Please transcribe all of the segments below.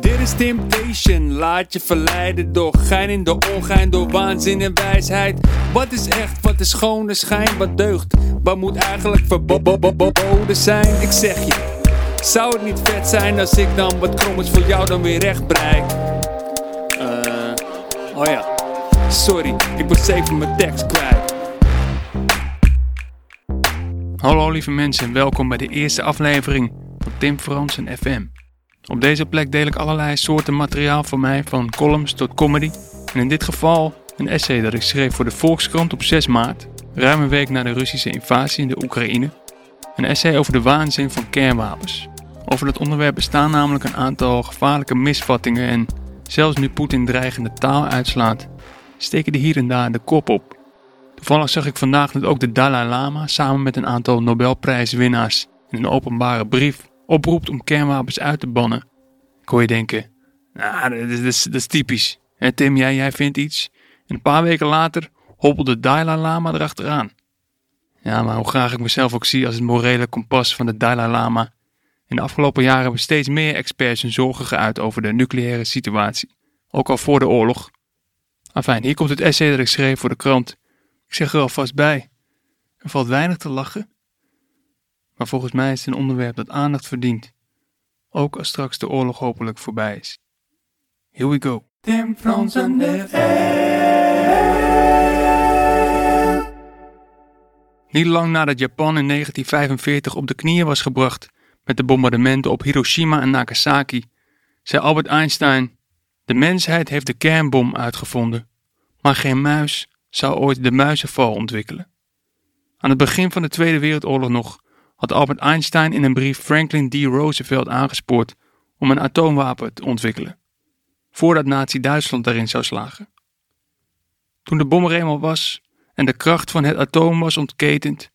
Dit is Temptation, laat je verleiden door gein in de ongein, door waanzin en wijsheid. Wat is echt, wat is schone schijn, wat deugt, wat moet eigenlijk verboden zijn? Ik zeg je, zou het niet vet zijn als ik dan wat krommers voor jou dan weer recht bereik? Eh, oh ja, sorry, ik was even mijn tekst kwijt. Hallo lieve mensen, welkom bij de eerste aflevering van Tim Fransen FM. Op deze plek deel ik allerlei soorten materiaal van mij, van columns tot comedy. En in dit geval een essay dat ik schreef voor de Volkskrant op 6 maart, ruim een week na de Russische invasie in de Oekraïne. Een essay over de waanzin van kernwapens. Over dat onderwerp bestaan namelijk een aantal gevaarlijke misvattingen en zelfs nu Poetin dreigende taal uitslaat, steken die hier en daar de kop op. Toevallig zag ik vandaag dat ook de Dalai Lama samen met een aantal Nobelprijswinnaars in een openbare brief oproept om kernwapens uit te bannen. Ik hoor je denken, nou, dat is, dat is, typisch. En Tim, jij, jij vindt iets. En een paar weken later hobbelt de Dalai Lama erachteraan. Ja, maar hoe graag ik mezelf ook zie als het morele kompas van de Dalai Lama. In de afgelopen jaren hebben steeds meer experts hun zorgen geuit over de nucleaire situatie. Ook al voor de oorlog. Enfin, hier komt het essay dat ik schreef voor de krant. Ik zeg er alvast bij. Er valt weinig te lachen. Maar volgens mij is het een onderwerp dat aandacht verdient. Ook als straks de oorlog hopelijk voorbij is. Here we go. Tim Niet lang nadat Japan in 1945 op de knieën was gebracht met de bombardementen op Hiroshima en Nagasaki, zei Albert Einstein: De mensheid heeft de kernbom uitgevonden, maar geen muis zou ooit de muizenval ontwikkelen. Aan het begin van de Tweede Wereldoorlog nog had Albert Einstein in een brief Franklin D. Roosevelt aangespoord om een atoomwapen te ontwikkelen, voordat Nazi-Duitsland daarin zou slagen. Toen de bom er eenmaal was en de kracht van het atoom was ontketend,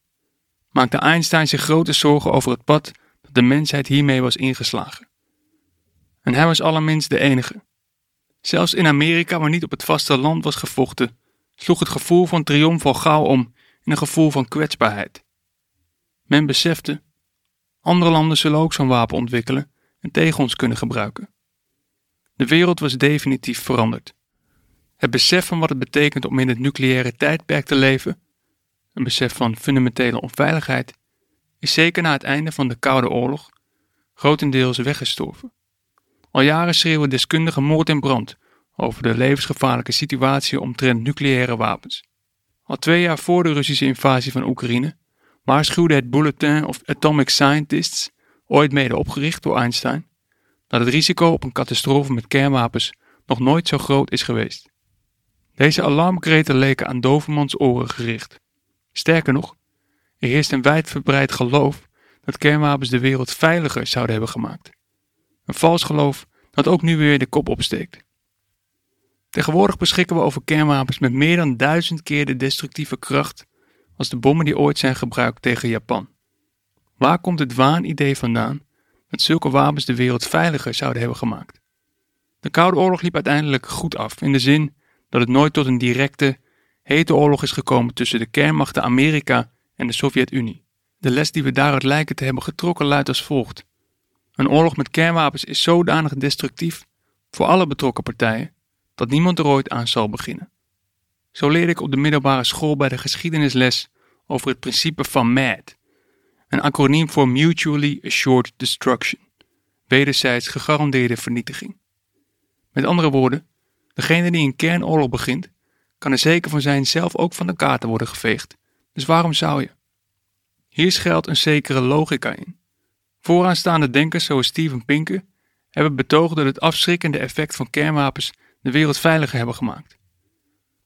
maakte Einstein zich grote zorgen over het pad dat de mensheid hiermee was ingeslagen. En hij was allerminst de enige. Zelfs in Amerika, waar niet op het vasteland was gevochten, sloeg het gevoel van triomf al gauw om in een gevoel van kwetsbaarheid. Men besefte, andere landen zullen ook zo'n wapen ontwikkelen en tegen ons kunnen gebruiken. De wereld was definitief veranderd. Het besef van wat het betekent om in het nucleaire tijdperk te leven, een besef van fundamentele onveiligheid, is zeker na het einde van de Koude Oorlog grotendeels weggestorven. Al jaren schreeuwen deskundigen moord en brand over de levensgevaarlijke situatie omtrent nucleaire wapens. Al twee jaar voor de Russische invasie van Oekraïne waarschuwde het Bulletin of Atomic Scientists, ooit mede opgericht door Einstein, dat het risico op een catastrofe met kernwapens nog nooit zo groot is geweest. Deze alarmkreten leken aan dovermans oren gericht. Sterker nog, er heerst een wijdverbreid geloof dat kernwapens de wereld veiliger zouden hebben gemaakt. Een vals geloof dat ook nu weer de kop opsteekt. Tegenwoordig beschikken we over kernwapens met meer dan duizend keer de destructieve kracht als de bommen die ooit zijn gebruikt tegen Japan. Waar komt het waanidee vandaan dat zulke wapens de wereld veiliger zouden hebben gemaakt? De Koude Oorlog liep uiteindelijk goed af, in de zin dat het nooit tot een directe, hete oorlog is gekomen tussen de kernmachten Amerika en de Sovjet-Unie. De les die we daaruit lijken te hebben getrokken luidt als volgt. Een oorlog met kernwapens is zodanig destructief voor alle betrokken partijen dat niemand er ooit aan zal beginnen. Zo leerde ik op de middelbare school bij de geschiedenisles over het principe van MAD, een acroniem voor Mutually Assured Destruction, wederzijds gegarandeerde vernietiging. Met andere woorden, degene die een kernoorlog begint, kan er zeker van zijn zelf ook van de kaarten worden geveegd. Dus waarom zou je? Hier schuilt een zekere logica in. Vooraanstaande denkers zoals Steven Pinker hebben betoogd dat het afschrikkende effect van kernwapens de wereld veiliger hebben gemaakt.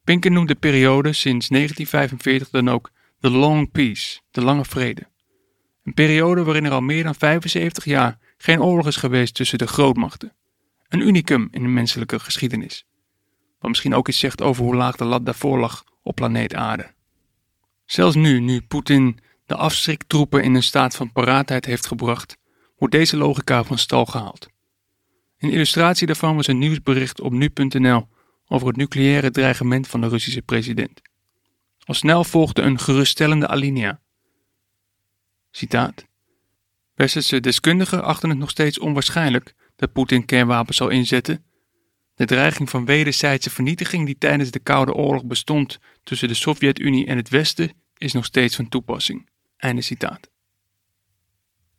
Pinker noemt de periode sinds 1945 dan ook de Long Peace, de lange vrede. Een periode waarin er al meer dan 75 jaar geen oorlog is geweest tussen de grootmachten. Een unicum in de menselijke geschiedenis. Wat misschien ook iets zegt over hoe laag de lat daarvoor lag op planeet Aarde. Zelfs nu, nu Poetin de afschriktroepen in een staat van paraatheid heeft gebracht, wordt deze logica van stal gehaald. Een illustratie daarvan was een nieuwsbericht op nu.nl over het nucleaire dreigement van de Russische president. Al snel volgde een geruststellende alinea. Citaat. Westerse deskundigen achten het nog steeds onwaarschijnlijk dat Poetin kernwapens zal inzetten. De dreiging van wederzijdse vernietiging die tijdens de Koude Oorlog bestond tussen de Sovjet-Unie en het Westen is nog steeds van toepassing. Einde citaat.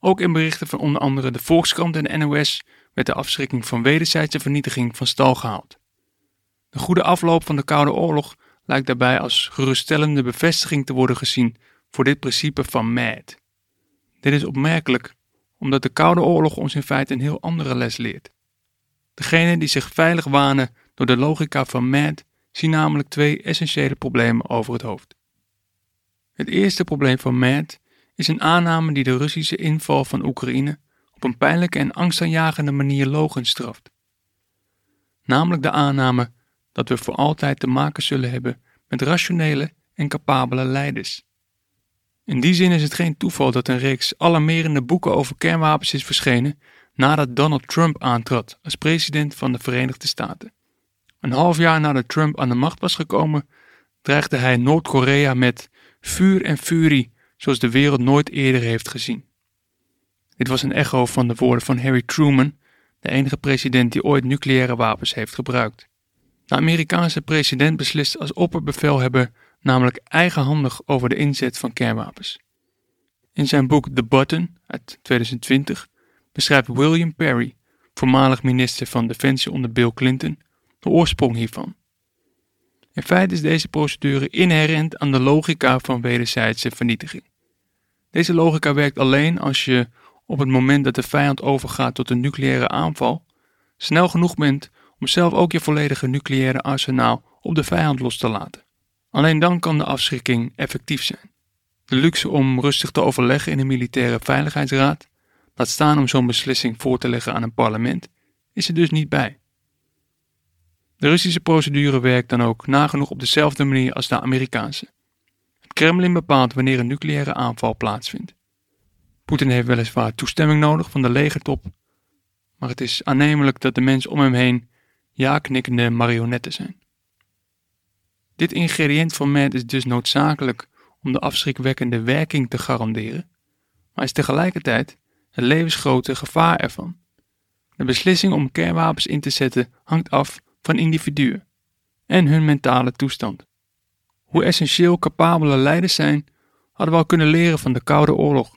Ook in berichten van onder andere de Volkskrant en de NOS werd de afschrikking van wederzijdse vernietiging van stal gehaald. De goede afloop van de Koude Oorlog lijkt daarbij als geruststellende bevestiging te worden gezien voor dit principe van MAD. Dit is opmerkelijk, omdat de Koude Oorlog ons in feite een heel andere les leert. Degenen die zich veilig wanen door de logica van MAD zien namelijk twee essentiële problemen over het hoofd. Het eerste probleem van MAD is een aanname die de Russische inval van Oekraïne op een pijnlijke en angstaanjagende manier logen straft. Namelijk de aanname dat we voor altijd te maken zullen hebben met rationele en capabele leiders. In die zin is het geen toeval dat een reeks alarmerende boeken over kernwapens is verschenen nadat Donald Trump aantrad als president van de Verenigde Staten. Een half jaar nadat Trump aan de macht was gekomen, dreigde hij Noord-Korea met vuur en furie zoals de wereld nooit eerder heeft gezien. Dit was een echo van de woorden van Harry Truman, de enige president die ooit nucleaire wapens heeft gebruikt. De Amerikaanse president beslist als opperbevelhebber namelijk eigenhandig over de inzet van kernwapens. In zijn boek The Button uit 2020 beschrijft William Perry, voormalig minister van Defensie onder Bill Clinton, de oorsprong hiervan. In feite is deze procedure inherent aan de logica van wederzijdse vernietiging. Deze logica werkt alleen als je op het moment dat de vijand overgaat tot een nucleaire aanval, snel genoeg bent om zelf ook je volledige nucleaire arsenaal op de vijand los te laten. Alleen dan kan de afschrikking effectief zijn. De luxe om rustig te overleggen in een militaire veiligheidsraad, laat staan om zo'n beslissing voor te leggen aan een parlement, is er dus niet bij. De Russische procedure werkt dan ook nagenoeg op dezelfde manier als de Amerikaanse. Het Kremlin bepaalt wanneer een nucleaire aanval plaatsvindt. Poetin heeft weliswaar toestemming nodig van de legertop, maar het is aannemelijk dat de mensen om hem heen ja-knikkende marionetten zijn. Dit ingrediënt MAD is dus noodzakelijk om de afschrikwekkende werking te garanderen, maar is tegelijkertijd het levensgrote gevaar ervan. De beslissing om kernwapens in te zetten hangt af van individuen en hun mentale toestand. Hoe essentieel capabele leiders zijn, hadden we al kunnen leren van de Koude Oorlog.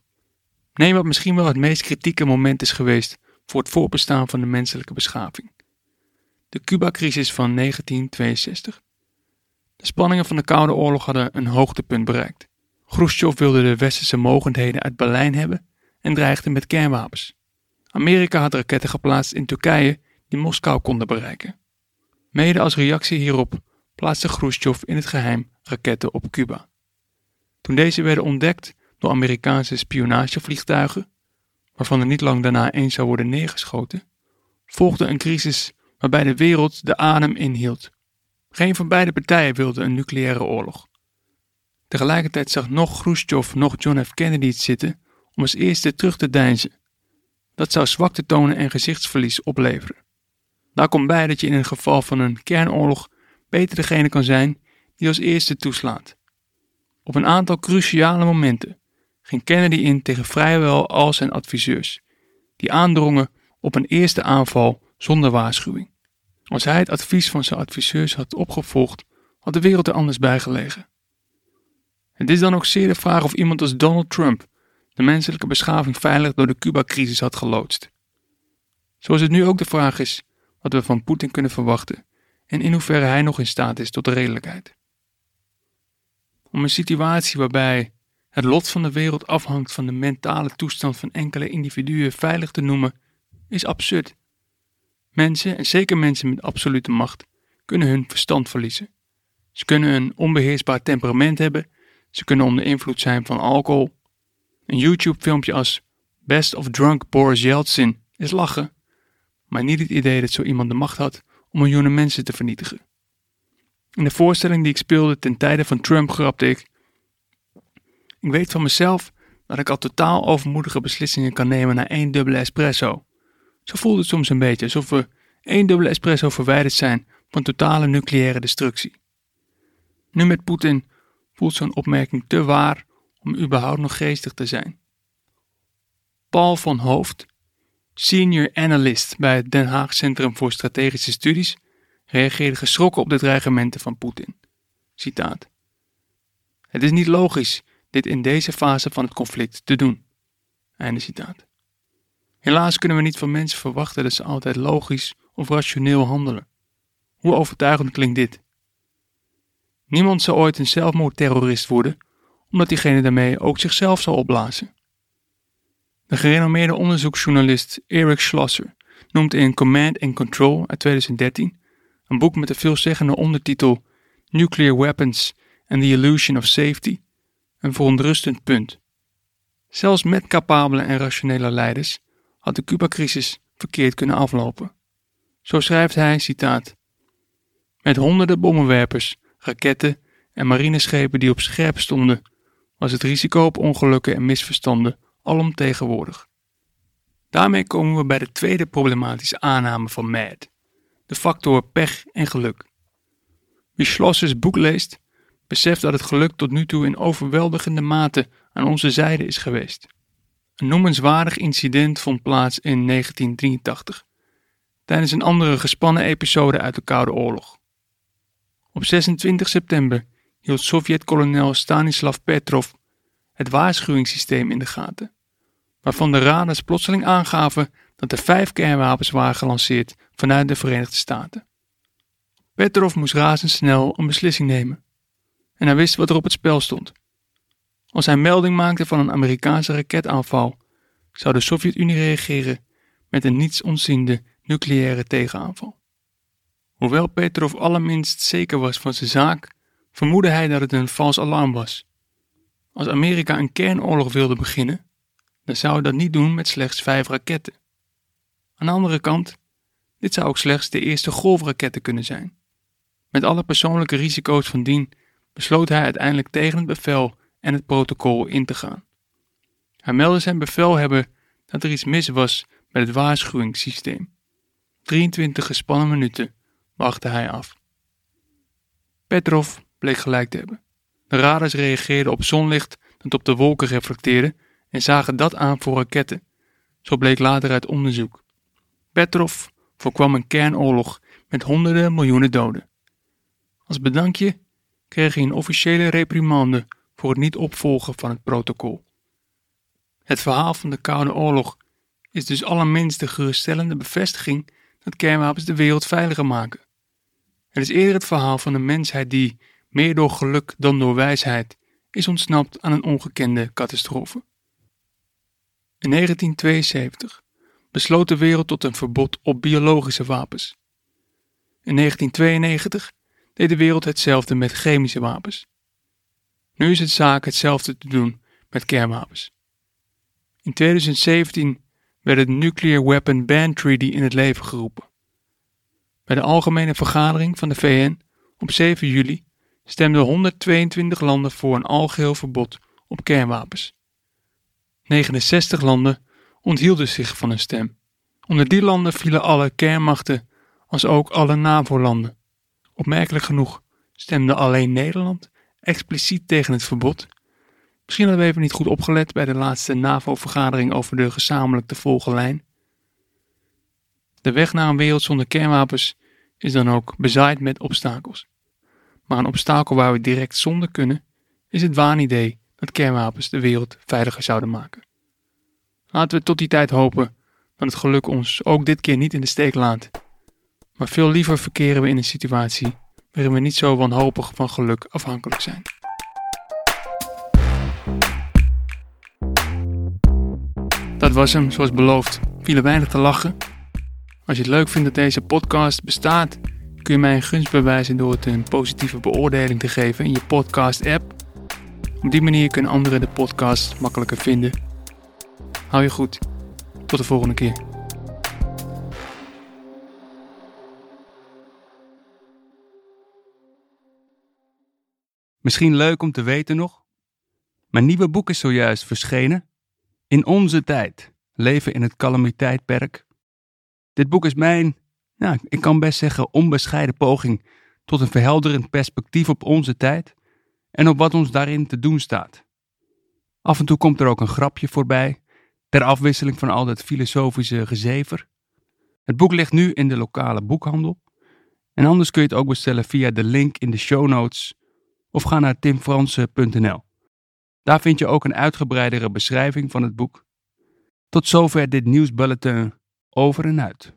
Neem wat misschien wel het meest kritieke moment is geweest voor het voorbestaan van de menselijke beschaving. De Cuba-crisis van 1962. De spanningen van de Koude Oorlog hadden een hoogtepunt bereikt. Khrushchev wilde de westerse mogendheden uit Berlijn hebben en dreigde met kernwapens. Amerika had raketten geplaatst in Turkije die Moskou konden bereiken. Mede als reactie hierop plaatste Khrushchev in het geheim raketten op Cuba. Toen deze werden ontdekt door Amerikaanse spionagevliegtuigen, waarvan er niet lang daarna één zou worden neergeschoten, volgde een crisis waarbij de wereld de adem inhield. Geen van beide partijen wilde een nucleaire oorlog. Tegelijkertijd zag nog Khrushchev nog John F. Kennedy het zitten om als eerste terug te deinzen. Dat zou zwakte tonen en gezichtsverlies opleveren. Daar komt bij dat je in een geval van een kernoorlog beter degene kan zijn die als eerste toeslaat. Op een aantal cruciale momenten ging Kennedy in tegen vrijwel al zijn adviseurs, die aandrongen op een eerste aanval zonder waarschuwing. Als hij het advies van zijn adviseurs had opgevolgd, had de wereld er anders bij gelegen. Het is dan ook zeer de vraag of iemand als Donald Trump de menselijke beschaving veilig door de Cuba-crisis had geloodst. Zoals het nu ook de vraag is wat we van Poetin kunnen verwachten en in hoeverre hij nog in staat is tot de redelijkheid. Om een situatie waarbij het lot van de wereld afhangt van de mentale toestand van enkele individuen veilig te noemen, is absurd. Mensen, en zeker mensen met absolute macht, kunnen hun verstand verliezen. Ze kunnen een onbeheersbaar temperament hebben, ze kunnen onder invloed zijn van alcohol. Een YouTube-filmpje als Best of Drunk Boris Yeltsin is lachen, maar niet het idee dat zo iemand de macht had om miljoenen mensen te vernietigen. In de voorstelling die ik speelde ten tijde van Trump grapte ik: Ik weet van mezelf dat ik al totaal overmoedige beslissingen kan nemen na één dubbele espresso. Zo voelt het soms een beetje alsof we één dubbele espresso verwijderd zijn van totale nucleaire destructie. Nu met Poetin voelt zo'n opmerking te waar om überhaupt nog geestig te zijn. Paul van Hoofd, senior analyst bij het Den Haag Centrum voor Strategische Studies, reageerde geschrokken op de dreigementen van Poetin. Citaat. Het is niet logisch dit in deze fase van het conflict te doen. Einde citaat. Helaas kunnen we niet van mensen verwachten dat ze altijd logisch of rationeel handelen. Hoe overtuigend klinkt dit? Niemand zal ooit een zelfmoordterrorist worden, omdat diegene daarmee ook zichzelf zal opblazen. De gerenommeerde onderzoeksjournalist Eric Schlosser noemt in Command and Control uit 2013, een boek met de veelzeggende ondertitel Nuclear Weapons and the Illusion of Safety, een verontrustend punt. Zelfs met capabele en rationele leiders had de Cuba-crisis verkeerd kunnen aflopen. Zo schrijft hij, citaat, Met honderden bommenwerpers, raketten en marineschepen die op scherp stonden, was het risico op ongelukken en misverstanden alomtegenwoordig. Daarmee komen we bij de tweede problematische aanname van MAD, de factor pech en geluk. Wie Schlossers boek leest, beseft dat het geluk tot nu toe in overweldigende mate aan onze zijde is geweest. Een noemenswaardig incident vond plaats in 1983, tijdens een andere gespannen episode uit de Koude Oorlog. Op 26 september hield Sovjet-kolonel Stanislav Petrov het waarschuwingssysteem in de gaten, waarvan de radars plotseling aangaven dat er vijf kernwapens waren gelanceerd vanuit de Verenigde Staten. Petrov moest razendsnel een beslissing nemen, en hij wist wat er op het spel stond. Als hij melding maakte van een Amerikaanse raketaanval, zou de Sovjet-Unie reageren met een niets ontziende nucleaire tegenaanval. Hoewel Petrov allerminst zeker was van zijn zaak, vermoedde hij dat het een vals alarm was. Als Amerika een kernoorlog wilde beginnen, dan zou hij dat niet doen met slechts vijf raketten. Aan de andere kant, dit zou ook slechts de eerste golfraketten kunnen zijn. Met alle persoonlijke risico's van dien besloot hij uiteindelijk tegen het bevel en het protocol in te gaan. Hij meldde zijn bevelhebber dat er iets mis was met het waarschuwingssysteem. 23 gespannen minuten wachtte hij af. Petrov bleek gelijk te hebben. De radars reageerden op zonlicht dat op de wolken reflecteerde en zagen dat aan voor raketten. Zo bleek later uit onderzoek. Petrov voorkwam een kernoorlog met honderden miljoenen doden. Als bedankje kreeg hij een officiële reprimande voor het niet opvolgen van het protocol. Het verhaal van de Koude Oorlog is dus allerminst de geruststellende bevestiging dat kernwapens de wereld veiliger maken. Het is eerder het verhaal van een mensheid die, meer door geluk dan door wijsheid, is ontsnapt aan een ongekende catastrofe. In 1972 besloot de wereld tot een verbod op biologische wapens. In 1992 deed de wereld hetzelfde met chemische wapens. Nu is het zaak hetzelfde te doen met kernwapens. In 2017 werd het Nuclear Weapon Ban Treaty in het leven geroepen. Bij de Algemene Vergadering van de VN op 7 juli stemden 122 landen voor een algeheel verbod op kernwapens. 69 landen onthielden zich van een stem. Onder die landen vielen alle kernmachten, als ook alle NAVO-landen. Opmerkelijk genoeg stemde alleen Nederland expliciet tegen het verbod. Misschien hadden we even niet goed opgelet bij de laatste NAVO-vergadering over de gezamenlijk te lijn. De weg naar een wereld zonder kernwapens is dan ook bezaaid met obstakels. Maar een obstakel waar we direct zonder kunnen, is het waanidee dat kernwapens de wereld veiliger zouden maken. Laten we tot die tijd hopen dat het geluk ons ook dit keer niet in de steek laat. Maar veel liever verkeren we in een situatie waarin we niet zo wanhopig van geluk afhankelijk zijn. Dat was hem, zoals beloofd. Viel weinig te lachen. Als je het leuk vindt dat deze podcast bestaat, kun je mij een gunst bewijzen door het een positieve beoordeling te geven in je podcast-app. Op die manier kunnen anderen de podcast makkelijker vinden. Hou je goed. Tot de volgende keer. Misschien leuk om te weten nog. Mijn nieuwe boek is zojuist verschenen. In onze tijd. Leven in het calamiteitperk. Dit boek is mijn, nou, ik kan best zeggen, onbescheiden poging tot een verhelderend perspectief op onze tijd en op wat ons daarin te doen staat. Af en toe komt er ook een grapje voorbij Ter afwisseling van al dat filosofische gezever. Het boek ligt nu in de lokale boekhandel. En anders kun je het ook bestellen via de link in de show notes of ga naar timfransen.nl. Daar vind je ook een uitgebreidere beschrijving van het boek. Tot zover dit nieuwsbulletin over en uit.